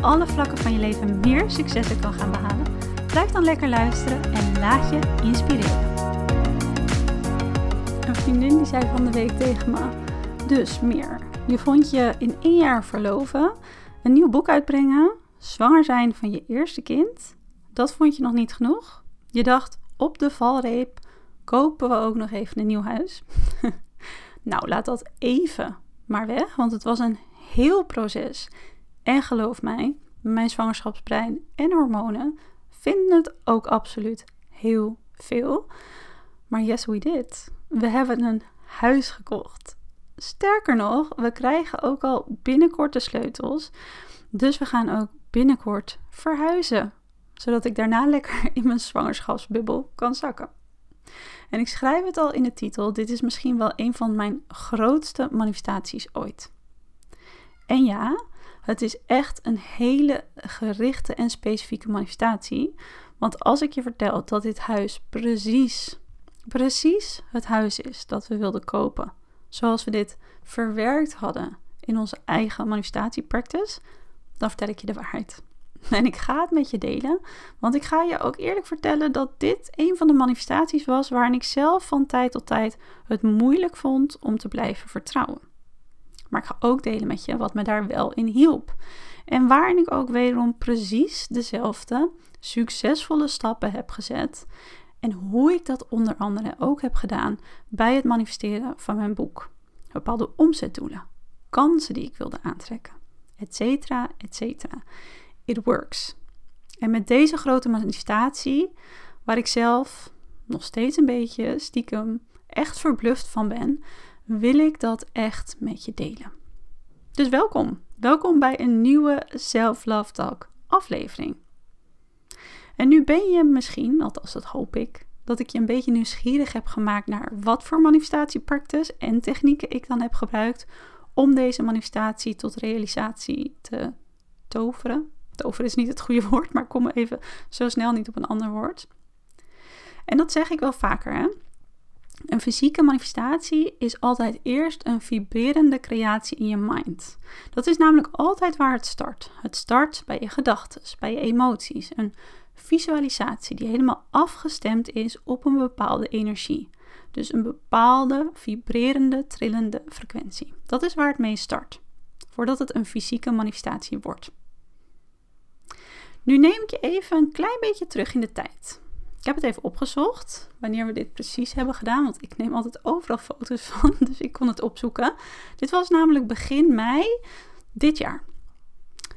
alle vlakken van je leven meer successen kan gaan behalen, blijf dan lekker luisteren en laat je inspireren. Een vriendin die zei van de week tegen me, dus meer. Je vond je in één jaar verloven, een nieuw boek uitbrengen, zwanger zijn van je eerste kind. Dat vond je nog niet genoeg. Je dacht, op de valreep kopen we ook nog even een nieuw huis. nou, laat dat even maar weg, want het was een heel proces. En geloof mij, mijn zwangerschapsbrein en hormonen vinden het ook absoluut heel veel. Maar yes, we did. We hebben een huis gekocht. Sterker nog, we krijgen ook al binnenkort de sleutels. Dus we gaan ook binnenkort verhuizen. Zodat ik daarna lekker in mijn zwangerschapsbubbel kan zakken. En ik schrijf het al in de titel: dit is misschien wel een van mijn grootste manifestaties ooit. En ja, het is echt een hele gerichte en specifieke manifestatie. Want als ik je vertel dat dit huis precies, precies het huis is dat we wilden kopen, zoals we dit verwerkt hadden in onze eigen manifestatiepractice, dan vertel ik je de waarheid. En ik ga het met je delen, want ik ga je ook eerlijk vertellen dat dit een van de manifestaties was waarin ik zelf van tijd tot tijd het moeilijk vond om te blijven vertrouwen. Maar ik ga ook delen met je wat me daar wel in hielp. En waarin ik ook wederom precies dezelfde succesvolle stappen heb gezet. En hoe ik dat onder andere ook heb gedaan bij het manifesteren van mijn boek. Bepaalde omzetdoelen, kansen die ik wilde aantrekken, etcetera, etcetera. It works. En met deze grote manifestatie, waar ik zelf nog steeds een beetje stiekem echt verbluft van ben, wil ik dat echt met je delen. Dus welkom. Welkom bij een nieuwe Self Love Talk aflevering. En nu ben je misschien, althans dat hoop ik, dat ik je een beetje nieuwsgierig heb gemaakt naar wat voor manifestatiepractice en technieken ik dan heb gebruikt om deze manifestatie tot realisatie te toveren. Toveren is niet het goede woord, maar kom even zo snel niet op een ander woord. En dat zeg ik wel vaker, hè? Een fysieke manifestatie is altijd eerst een vibrerende creatie in je mind. Dat is namelijk altijd waar het start. Het start bij je gedachten, bij je emoties. Een visualisatie die helemaal afgestemd is op een bepaalde energie. Dus een bepaalde vibrerende, trillende frequentie. Dat is waar het mee start, voordat het een fysieke manifestatie wordt. Nu neem ik je even een klein beetje terug in de tijd. Ik heb het even opgezocht wanneer we dit precies hebben gedaan, want ik neem altijd overal foto's van, dus ik kon het opzoeken. Dit was namelijk begin mei dit jaar.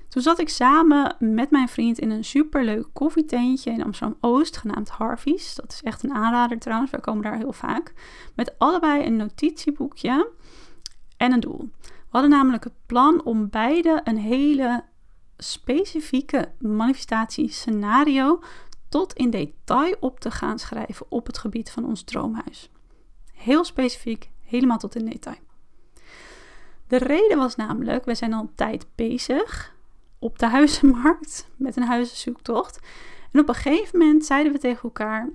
Toen zat ik samen met mijn vriend in een superleuk koffietentje in Amsterdam Oost, genaamd Harvey's. Dat is echt een aanrader trouwens, wij komen daar heel vaak. Met allebei een notitieboekje en een doel. We hadden namelijk het plan om beide een hele specifieke manifestatiescenario tot in detail op te gaan schrijven op het gebied van ons droomhuis. Heel specifiek, helemaal tot in detail. De reden was namelijk, we zijn al een tijd bezig op de huizenmarkt met een huizenzoektocht. En op een gegeven moment zeiden we tegen elkaar: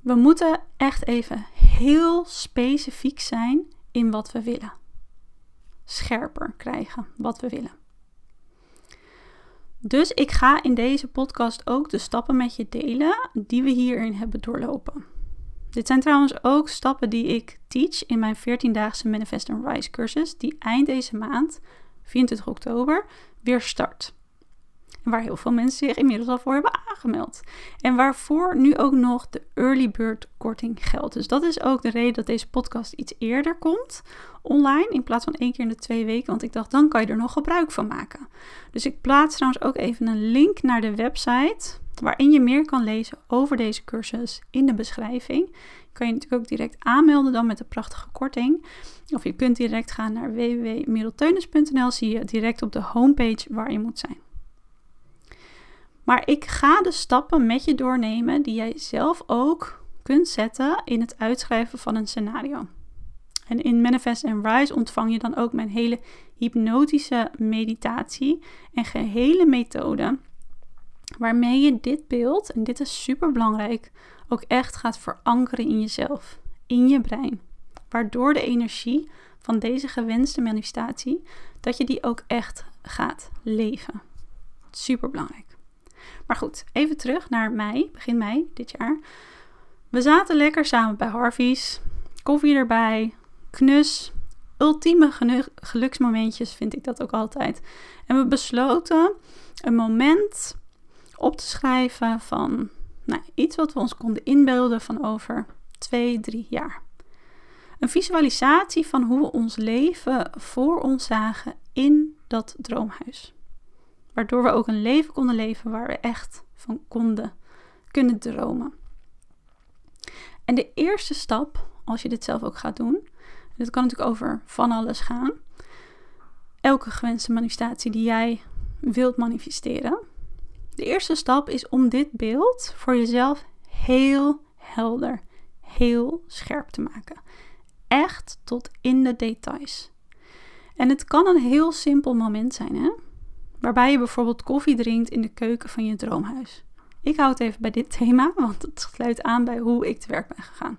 we moeten echt even heel specifiek zijn in wat we willen. Scherper krijgen wat we willen. Dus ik ga in deze podcast ook de stappen met je delen die we hierin hebben doorlopen. Dit zijn trouwens ook stappen die ik teach in mijn 14-daagse Manifest and Rise cursus, die eind deze maand, 24 oktober, weer start. Waar heel veel mensen zich inmiddels al voor hebben aangemeld. En waarvoor nu ook nog de early bird korting geldt. Dus dat is ook de reden dat deze podcast iets eerder komt online. In plaats van één keer in de twee weken. Want ik dacht, dan kan je er nog gebruik van maken. Dus ik plaats trouwens ook even een link naar de website. Waarin je meer kan lezen over deze cursus in de beschrijving. kan je natuurlijk ook direct aanmelden dan met de prachtige korting. Of je kunt direct gaan naar www.middelteunis.nl. Zie je direct op de homepage waar je moet zijn. Maar ik ga de stappen met je doornemen die jij zelf ook kunt zetten in het uitschrijven van een scenario. En in Manifest and Rise ontvang je dan ook mijn hele hypnotische meditatie en gehele methode waarmee je dit beeld, en dit is super belangrijk, ook echt gaat verankeren in jezelf, in je brein. Waardoor de energie van deze gewenste manifestatie, dat je die ook echt gaat leven. Super belangrijk. Maar goed, even terug naar mei, begin mei dit jaar. We zaten lekker samen bij Harvey's, koffie erbij, knus, ultieme geluksmomentjes vind ik dat ook altijd. En we besloten een moment op te schrijven van nou, iets wat we ons konden inbeelden van over twee, drie jaar. Een visualisatie van hoe we ons leven voor ons zagen in dat droomhuis. Waardoor we ook een leven konden leven waar we echt van konden kunnen dromen. En de eerste stap, als je dit zelf ook gaat doen, dit kan natuurlijk over van alles gaan. Elke gewenste manifestatie die jij wilt manifesteren. De eerste stap is om dit beeld voor jezelf heel helder, heel scherp te maken. Echt tot in de details. En het kan een heel simpel moment zijn, hè? Waarbij je bijvoorbeeld koffie drinkt in de keuken van je droomhuis. Ik hou het even bij dit thema, want het sluit aan bij hoe ik te werk ben gegaan.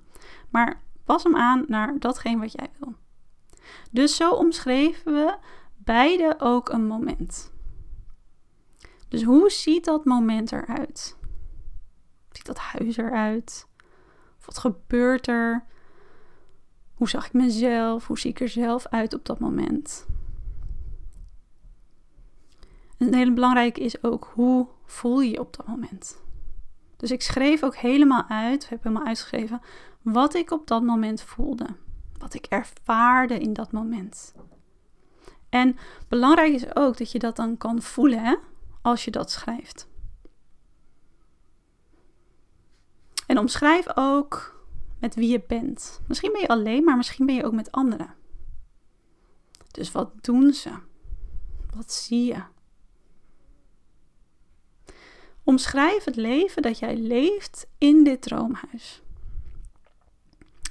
Maar pas hem aan naar datgene wat jij wil. Dus zo omschreven we beide ook een moment. Dus hoe ziet dat moment eruit? Ziet dat huis eruit? Wat gebeurt er? Hoe zag ik mezelf? Hoe zie ik er zelf uit op dat moment? En een hele belangrijke is ook hoe voel je je op dat moment? Dus ik schreef ook helemaal uit, heb helemaal uitgeschreven wat ik op dat moment voelde. Wat ik ervaarde in dat moment. En belangrijk is ook dat je dat dan kan voelen hè, als je dat schrijft. En omschrijf ook met wie je bent. Misschien ben je alleen, maar misschien ben je ook met anderen. Dus wat doen ze? Wat zie je? Omschrijf het leven dat jij leeft in dit droomhuis.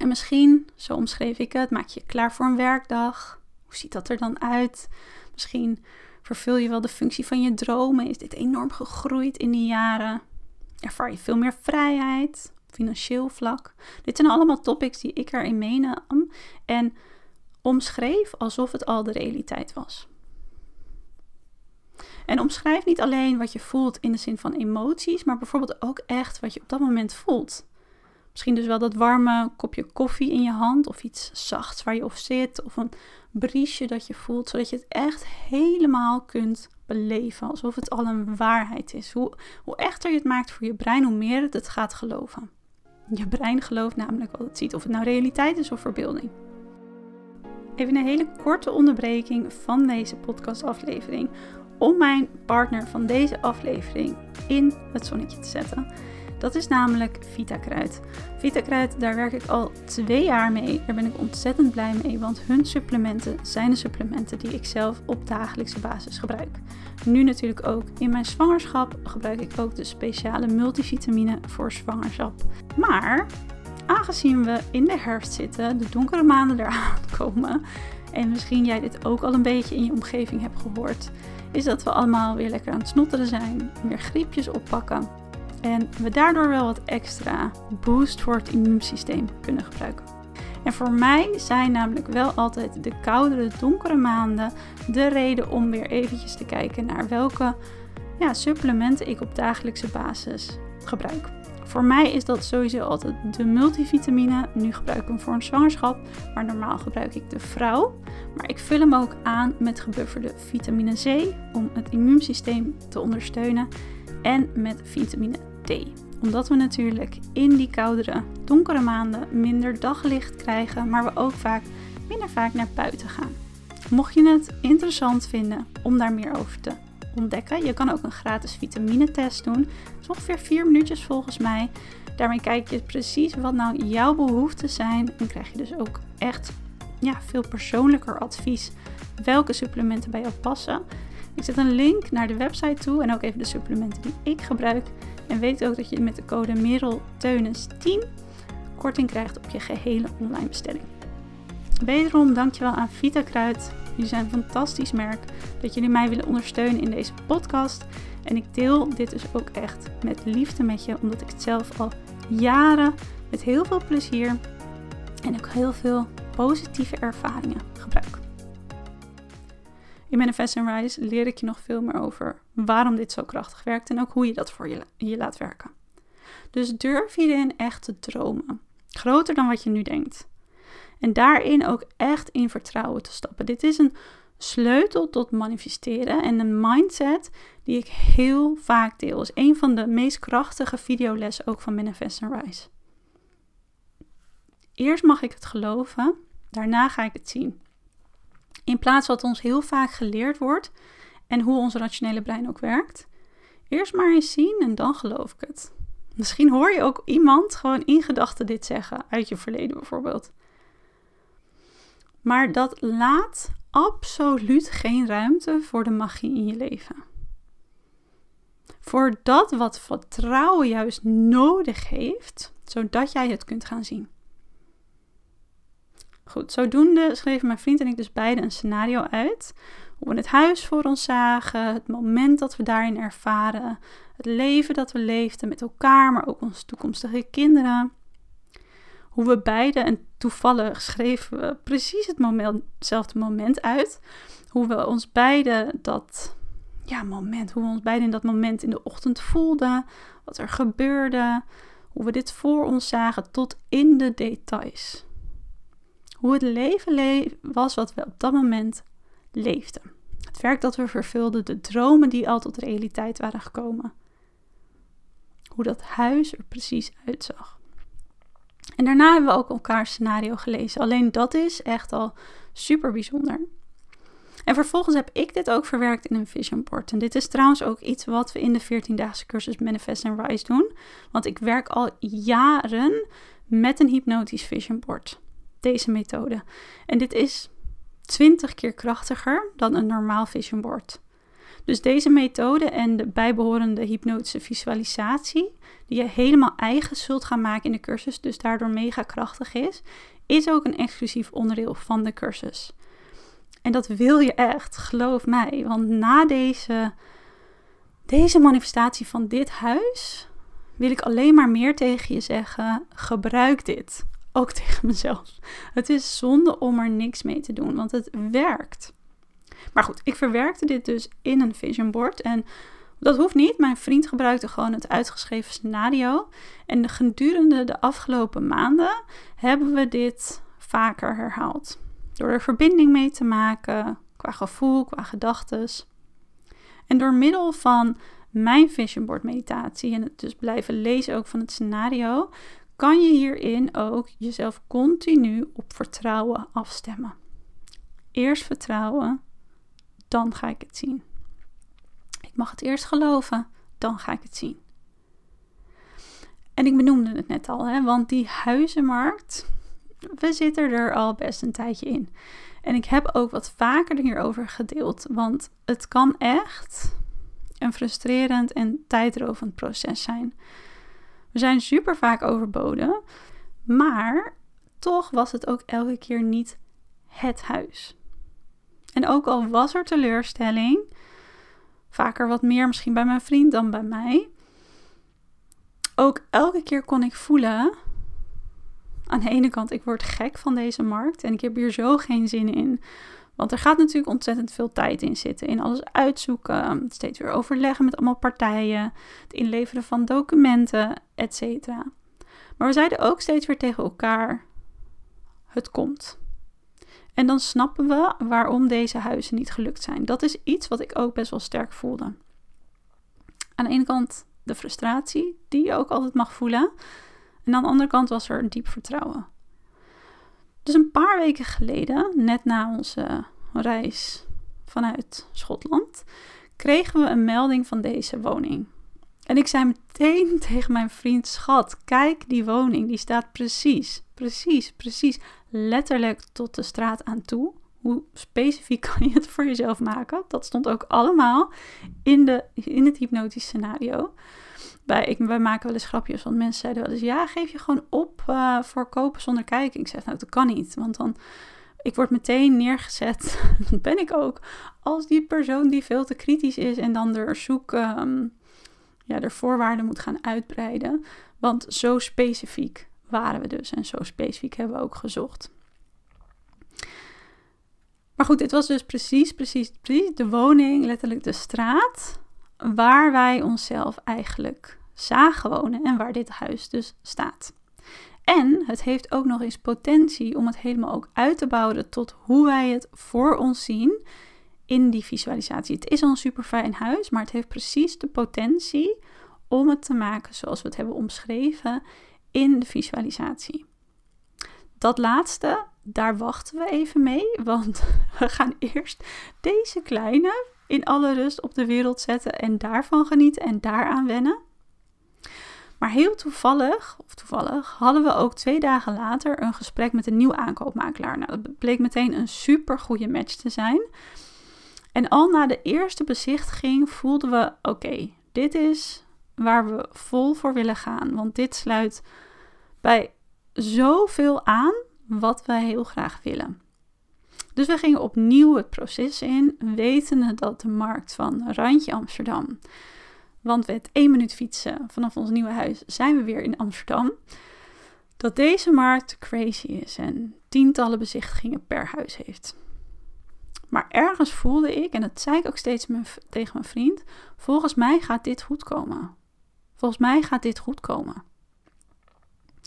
En misschien, zo omschreef ik het, maak je je klaar voor een werkdag. Hoe ziet dat er dan uit? Misschien vervul je wel de functie van je dromen. Is dit enorm gegroeid in die jaren? Ervaar je veel meer vrijheid, financieel vlak? Dit zijn allemaal topics die ik erin meenam en omschreef alsof het al de realiteit was. En omschrijf niet alleen wat je voelt in de zin van emoties, maar bijvoorbeeld ook echt wat je op dat moment voelt. Misschien dus wel dat warme kopje koffie in je hand of iets zachts waar je op zit of een briesje dat je voelt, zodat je het echt helemaal kunt beleven, alsof het al een waarheid is. Hoe, hoe echter je het maakt voor je brein, hoe meer het het gaat geloven. Je brein gelooft namelijk wat het ziet, of het nou realiteit is of verbeelding. Even een hele korte onderbreking van deze podcastaflevering om mijn partner van deze aflevering in het zonnetje te zetten. Dat is namelijk Vitakruid. Vitakruid, daar werk ik al twee jaar mee. Daar ben ik ontzettend blij mee, want hun supplementen zijn de supplementen die ik zelf op dagelijkse basis gebruik. Nu natuurlijk ook in mijn zwangerschap gebruik ik ook de speciale multivitamine voor zwangerschap. Maar aangezien we in de herfst zitten, de donkere maanden eraan komen, en misschien jij dit ook al een beetje in je omgeving hebt gehoord, is dat we allemaal weer lekker aan het snotteren zijn, weer griepjes oppakken en we daardoor wel wat extra boost voor het immuunsysteem kunnen gebruiken. En voor mij zijn namelijk wel altijd de koudere, donkere maanden de reden om weer eventjes te kijken naar welke ja, supplementen ik op dagelijkse basis gebruik. Voor mij is dat sowieso altijd de multivitamine. Nu gebruik ik hem voor een zwangerschap, maar normaal gebruik ik de vrouw. Maar ik vul hem ook aan met gebufferde vitamine C om het immuunsysteem te ondersteunen. En met vitamine D. Omdat we natuurlijk in die koudere, donkere maanden minder daglicht krijgen, maar we ook vaak minder vaak naar buiten gaan. Mocht je het interessant vinden om daar meer over te ontdekken. Je kan ook een gratis vitaminetest doen. Het is ongeveer 4 minuutjes volgens mij. Daarmee kijk je precies wat nou jouw behoeften zijn. En krijg je dus ook echt ja, veel persoonlijker advies welke supplementen bij jou passen. Ik zet een link naar de website toe en ook even de supplementen die ik gebruik. En weet ook dat je met de code MERELTEUNES10 korting krijgt op je gehele online bestelling. Wederom dankjewel aan Vita Kruid. Jullie zijn een fantastisch merk dat jullie mij willen ondersteunen in deze podcast. En ik deel dit dus ook echt met liefde met je, omdat ik het zelf al jaren met heel veel plezier en ook heel veel positieve ervaringen gebruik. In Manifest and Rise leer ik je nog veel meer over waarom dit zo krachtig werkt en ook hoe je dat voor je, laat werken. Dus durf hierin echt te dromen. Groter dan wat je nu denkt. En daarin ook echt in vertrouwen te stappen. Dit is een sleutel tot manifesteren en een mindset die ik heel vaak deel. is een van de meest krachtige videolessen ook van Manifest and Rise. Eerst mag ik het geloven, daarna ga ik het zien. In plaats wat ons heel vaak geleerd wordt en hoe ons rationele brein ook werkt. Eerst maar eens zien en dan geloof ik het. Misschien hoor je ook iemand gewoon in gedachten dit zeggen, uit je verleden bijvoorbeeld. Maar dat laat absoluut geen ruimte voor de magie in je leven. Voor dat wat vertrouwen juist nodig heeft, zodat jij het kunt gaan zien. Goed, zodoende schreven mijn vriend en ik dus beide een scenario uit. Hoe we het huis voor ons zagen, het moment dat we daarin ervaren, het leven dat we leefden met elkaar, maar ook onze toekomstige kinderen. Hoe we beide, en toevallig schreven we precies het moment, hetzelfde moment uit. Hoe we ons beiden dat ja, moment, hoe we ons beiden in dat moment in de ochtend voelden, wat er gebeurde, hoe we dit voor ons zagen tot in de details. Hoe het leven was wat we op dat moment leefden. Het werk dat we vervulden, de dromen die al tot realiteit waren gekomen. Hoe dat huis er precies uitzag. En daarna hebben we ook elkaar scenario gelezen. Alleen dat is echt al super bijzonder. En vervolgens heb ik dit ook verwerkt in een vision board. En dit is trouwens ook iets wat we in de 14-daagse cursus Manifest and Rise doen. Want ik werk al jaren met een hypnotisch vision board deze methode. En dit is 20 keer krachtiger dan een normaal vision board. Dus deze methode en de bijbehorende hypnotische visualisatie, die je helemaal eigen zult gaan maken in de cursus, dus daardoor mega krachtig is, is ook een exclusief onderdeel van de cursus. En dat wil je echt, geloof mij. Want na deze, deze manifestatie van dit huis wil ik alleen maar meer tegen je zeggen: gebruik dit ook tegen mezelf. Het is zonde om er niks mee te doen, want het werkt. Maar goed, ik verwerkte dit dus in een vision board en dat hoeft niet. Mijn vriend gebruikte gewoon het uitgeschreven scenario. En gedurende de afgelopen maanden hebben we dit vaker herhaald. Door er verbinding mee te maken, qua gevoel, qua gedachten. En door middel van mijn vision board meditatie en het dus blijven lezen ook van het scenario, kan je hierin ook jezelf continu op vertrouwen afstemmen. Eerst vertrouwen, dan ga ik het zien. Ik mag het eerst geloven, dan ga ik het zien. En ik benoemde het net al, hè, want die huizenmarkt, we zitten er al best een tijdje in. En ik heb ook wat vaker hierover gedeeld, want het kan echt een frustrerend en tijdrovend proces zijn. We zijn super vaak overboden, maar toch was het ook elke keer niet het huis. En ook al was er teleurstelling, vaker wat meer misschien bij mijn vriend dan bij mij, ook elke keer kon ik voelen aan de ene kant, ik word gek van deze markt en ik heb hier zo geen zin in. Want er gaat natuurlijk ontzettend veel tijd in zitten. In alles uitzoeken, steeds weer overleggen met allemaal partijen, het inleveren van documenten, etc. Maar we zeiden ook steeds weer tegen elkaar: het komt. En dan snappen we waarom deze huizen niet gelukt zijn. Dat is iets wat ik ook best wel sterk voelde. Aan de ene kant de frustratie, die je ook altijd mag voelen. En aan de andere kant was er een diep vertrouwen. Dus een paar weken geleden, net na onze reis vanuit Schotland, kregen we een melding van deze woning. En ik zei meteen tegen mijn vriend: Schat, kijk die woning. Die staat precies, precies, precies letterlijk tot de straat aan toe. Hoe specifiek kan je het voor jezelf maken? Dat stond ook allemaal in, de, in het hypnotisch scenario. Bij, ik, wij maken wel eens grapjes, want mensen zeiden wel eens... ja, geef je gewoon op uh, voor kopen zonder kijken. Ik zeg, nou, dat kan niet, want dan... Ik word meteen neergezet, dat ben ik ook, als die persoon die veel te kritisch is en dan er zoek, um, ja, de voorwaarden moet gaan uitbreiden. Want zo specifiek waren we dus en zo specifiek hebben we ook gezocht. Maar goed, dit was dus precies, precies, precies de woning, letterlijk de straat, waar wij onszelf eigenlijk zagen wonen en waar dit huis dus staat. En het heeft ook nog eens potentie om het helemaal ook uit te bouwen tot hoe wij het voor ons zien in die visualisatie. Het is al een super fijn huis, maar het heeft precies de potentie om het te maken zoals we het hebben omschreven in de visualisatie. Dat laatste, daar wachten we even mee, want we gaan eerst deze kleine in alle rust op de wereld zetten en daarvan genieten en daaraan wennen. Maar heel toevallig, of toevallig, hadden we ook twee dagen later een gesprek met een nieuwe aankoopmakelaar. Nou, dat bleek meteen een super goede match te zijn. En al na de eerste bezichtiging voelden we: oké, dit is waar we vol voor willen gaan. Want dit sluit bij zoveel aan wat wij heel graag willen. Dus we gingen opnieuw het proces in, wetende dat de markt van Randje Amsterdam, want met één minuut fietsen vanaf ons nieuwe huis zijn we weer in Amsterdam, dat deze markt crazy is en tientallen bezichtigingen per huis heeft. Maar ergens voelde ik, en dat zei ik ook steeds tegen mijn vriend, volgens mij gaat dit goed komen. Volgens mij gaat dit goed komen.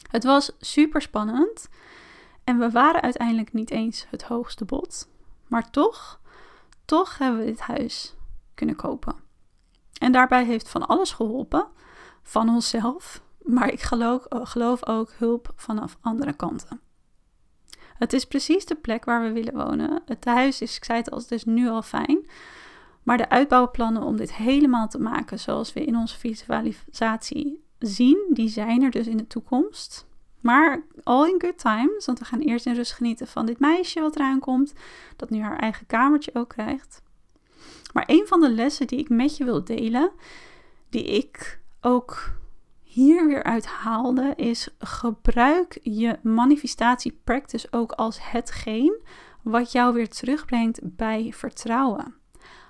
Het was super spannend en we waren uiteindelijk niet eens het hoogste bod. Maar toch, toch hebben we dit huis kunnen kopen. En daarbij heeft van alles geholpen. Van onszelf, maar ik geloof, geloof ook hulp vanaf andere kanten. Het is precies de plek waar we willen wonen. Het huis is, ik zei het al, is nu al fijn. Maar de uitbouwplannen om dit helemaal te maken zoals we in onze visualisatie zien, die zijn er dus in de toekomst. Maar all in good times, want we gaan eerst in rust genieten van dit meisje wat eraan komt, dat nu haar eigen kamertje ook krijgt. Maar een van de lessen die ik met je wil delen, die ik ook hier weer uit haalde, is gebruik je manifestatie practice ook als hetgeen wat jou weer terugbrengt bij vertrouwen.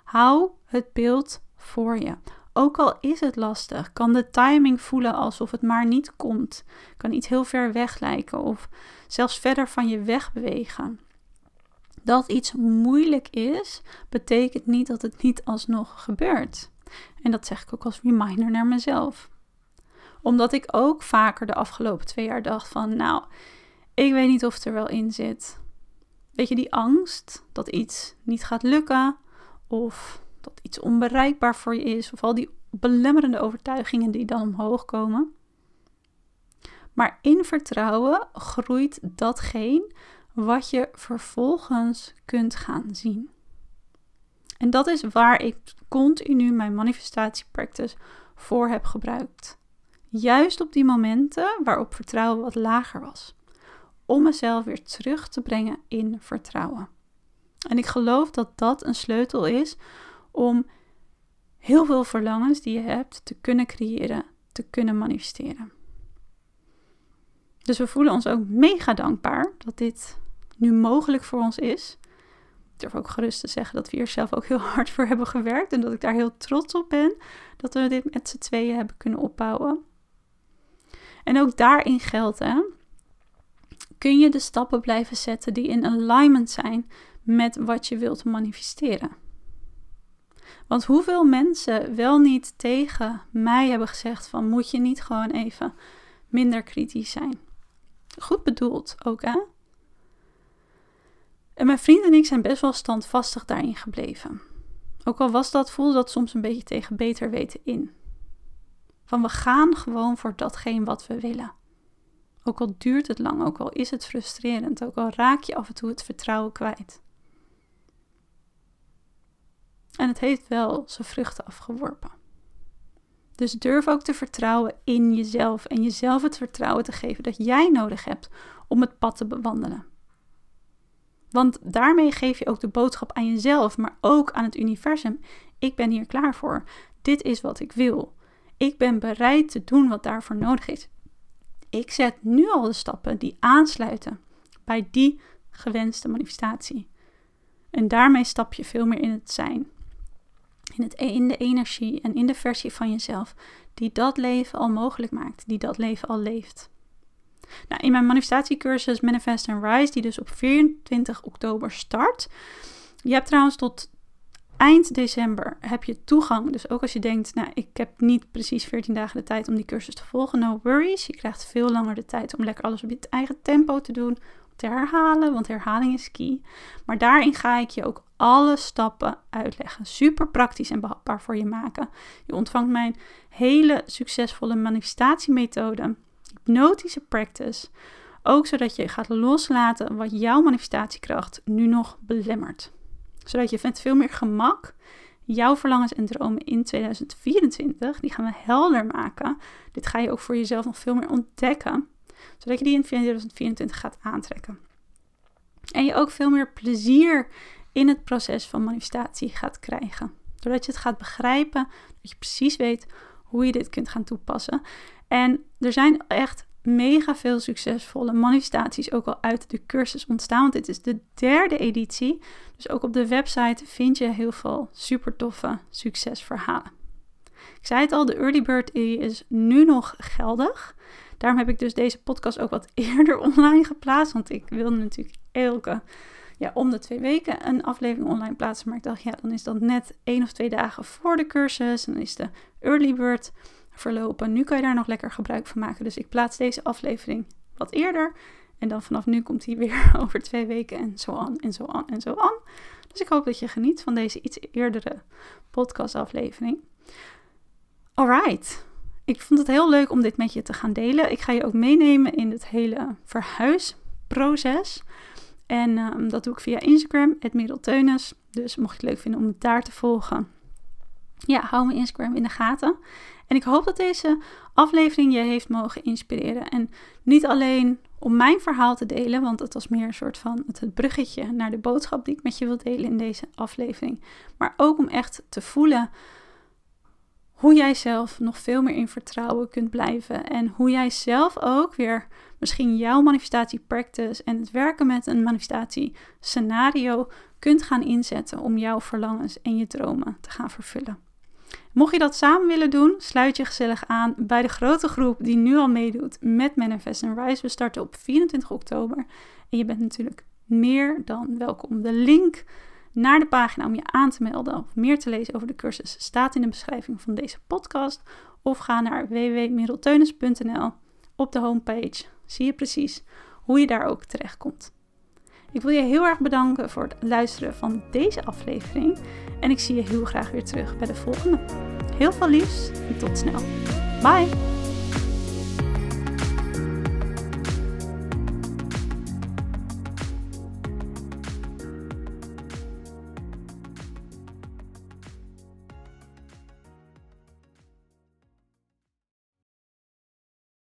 Hou het beeld voor je. Ook al is het lastig, kan de timing voelen alsof het maar niet komt. Kan iets heel ver weg lijken of zelfs verder van je weg bewegen. Dat iets moeilijk is, betekent niet dat het niet alsnog gebeurt. En dat zeg ik ook als reminder naar mezelf. Omdat ik ook vaker de afgelopen twee jaar dacht van, nou, ik weet niet of het er wel in zit. Weet je, die angst dat iets niet gaat lukken of dat iets onbereikbaar voor je is, of al die belemmerende overtuigingen die dan omhoog komen. Maar in vertrouwen groeit datgene wat je vervolgens kunt gaan zien. En dat is waar ik continu mijn manifestatiepractice voor heb gebruikt. Juist op die momenten waarop vertrouwen wat lager was. Om mezelf weer terug te brengen in vertrouwen. En ik geloof dat dat een sleutel is om heel veel verlangens die je hebt te kunnen creëren, te kunnen manifesteren. Dus we voelen ons ook mega dankbaar dat dit nu mogelijk voor ons is. Ik durf ook gerust te zeggen dat we hier zelf ook heel hard voor hebben gewerkt en dat ik daar heel trots op ben dat we dit met z'n tweeën hebben kunnen opbouwen. En ook daarin geldt, hè, kun je de stappen blijven zetten die in alignment zijn met wat je wilt manifesteren. Want hoeveel mensen wel niet tegen mij hebben gezegd van moet je niet gewoon even minder kritisch zijn. Goed bedoeld ook hè. En mijn vriend en ik zijn best wel standvastig daarin gebleven. Ook al was dat, voelde dat soms een beetje tegen beter weten in. Van we gaan gewoon voor datgene wat we willen. Ook al duurt het lang, ook al is het frustrerend, ook al raak je af en toe het vertrouwen kwijt. En het heeft wel zijn vruchten afgeworpen. Dus durf ook te vertrouwen in jezelf en jezelf het vertrouwen te geven dat jij nodig hebt om het pad te bewandelen. Want daarmee geef je ook de boodschap aan jezelf, maar ook aan het universum. Ik ben hier klaar voor. Dit is wat ik wil. Ik ben bereid te doen wat daarvoor nodig is. Ik zet nu al de stappen die aansluiten bij die gewenste manifestatie. En daarmee stap je veel meer in het zijn. In, het, in de energie en in de versie van jezelf die dat leven al mogelijk maakt, die dat leven al leeft. Nou, in mijn manifestatiecursus Manifest and Rise, die dus op 24 oktober start. Je hebt trouwens tot eind december heb je toegang. Dus ook als je denkt, nou, ik heb niet precies 14 dagen de tijd om die cursus te volgen, no worries. Je krijgt veel langer de tijd om lekker alles op je eigen tempo te doen, te herhalen, want herhaling is key. Maar daarin ga ik je ook alle stappen uitleggen. Super praktisch en behapbaar voor je maken. Je ontvangt mijn hele succesvolle manifestatiemethode, hypnotische practice. Ook zodat je gaat loslaten wat jouw manifestatiekracht nu nog belemmert. Zodat je met veel meer gemak jouw verlangens en dromen in 2024, die gaan we helder maken. Dit ga je ook voor jezelf nog veel meer ontdekken zodat je die in 2024 gaat aantrekken. En je ook veel meer plezier in het proces van manifestatie gaat krijgen. Doordat je het gaat begrijpen, dat je precies weet hoe je dit kunt gaan toepassen. En er zijn echt mega veel succesvolle manifestaties ook al uit de cursus ontstaan. Want dit is de derde editie. Dus ook op de website vind je heel veel super toffe succesverhalen. Ik zei het al, de Early Bird is nu nog geldig. Daarom heb ik dus deze podcast ook wat eerder online geplaatst. Want ik wilde natuurlijk elke, ja, om de twee weken een aflevering online plaatsen. Maar ik dacht, ja, dan is dat net één of twee dagen voor de cursus. En dan is de early bird verlopen. Nu kan je daar nog lekker gebruik van maken. Dus ik plaats deze aflevering wat eerder. En dan vanaf nu komt hij weer over twee weken en zo aan en zo aan en zo aan. Dus ik hoop dat je geniet van deze iets eerdere podcastaflevering. Alright, ik vond het heel leuk om dit met je te gaan delen. Ik ga je ook meenemen in het hele verhuisproces. En ehm, dat doe ik via Instagram, het Dus mocht je het leuk vinden om het daar te volgen. Ja, hou mijn Instagram in de gaten. En ik hoop dat deze aflevering je heeft mogen inspireren. En niet alleen om mijn verhaal te delen, want het was meer een soort van het bruggetje naar de boodschap die ik met je wil delen in deze aflevering. Maar ook om echt te voelen hoe jij zelf nog veel meer in vertrouwen kunt blijven. En hoe jij zelf ook weer misschien jouw manifestatie practice en het werken met een manifestatie scenario kunt gaan inzetten om jouw verlangens en je dromen te gaan vervullen. Mocht je dat samen willen doen, sluit je gezellig aan bij de grote groep die nu al meedoet met Manifest and Rise. We starten op 24 oktober en je bent natuurlijk meer dan welkom. De link naar de pagina om je aan te melden of meer te lezen over de cursus staat in de beschrijving van deze podcast. Of ga naar www.merelteunis.nl. Op de homepage zie je precies hoe je daar ook terecht komt. Ik wil je heel erg bedanken voor het luisteren van deze aflevering. En ik zie je heel graag weer terug bij de volgende. Heel veel liefs en tot snel. Bye!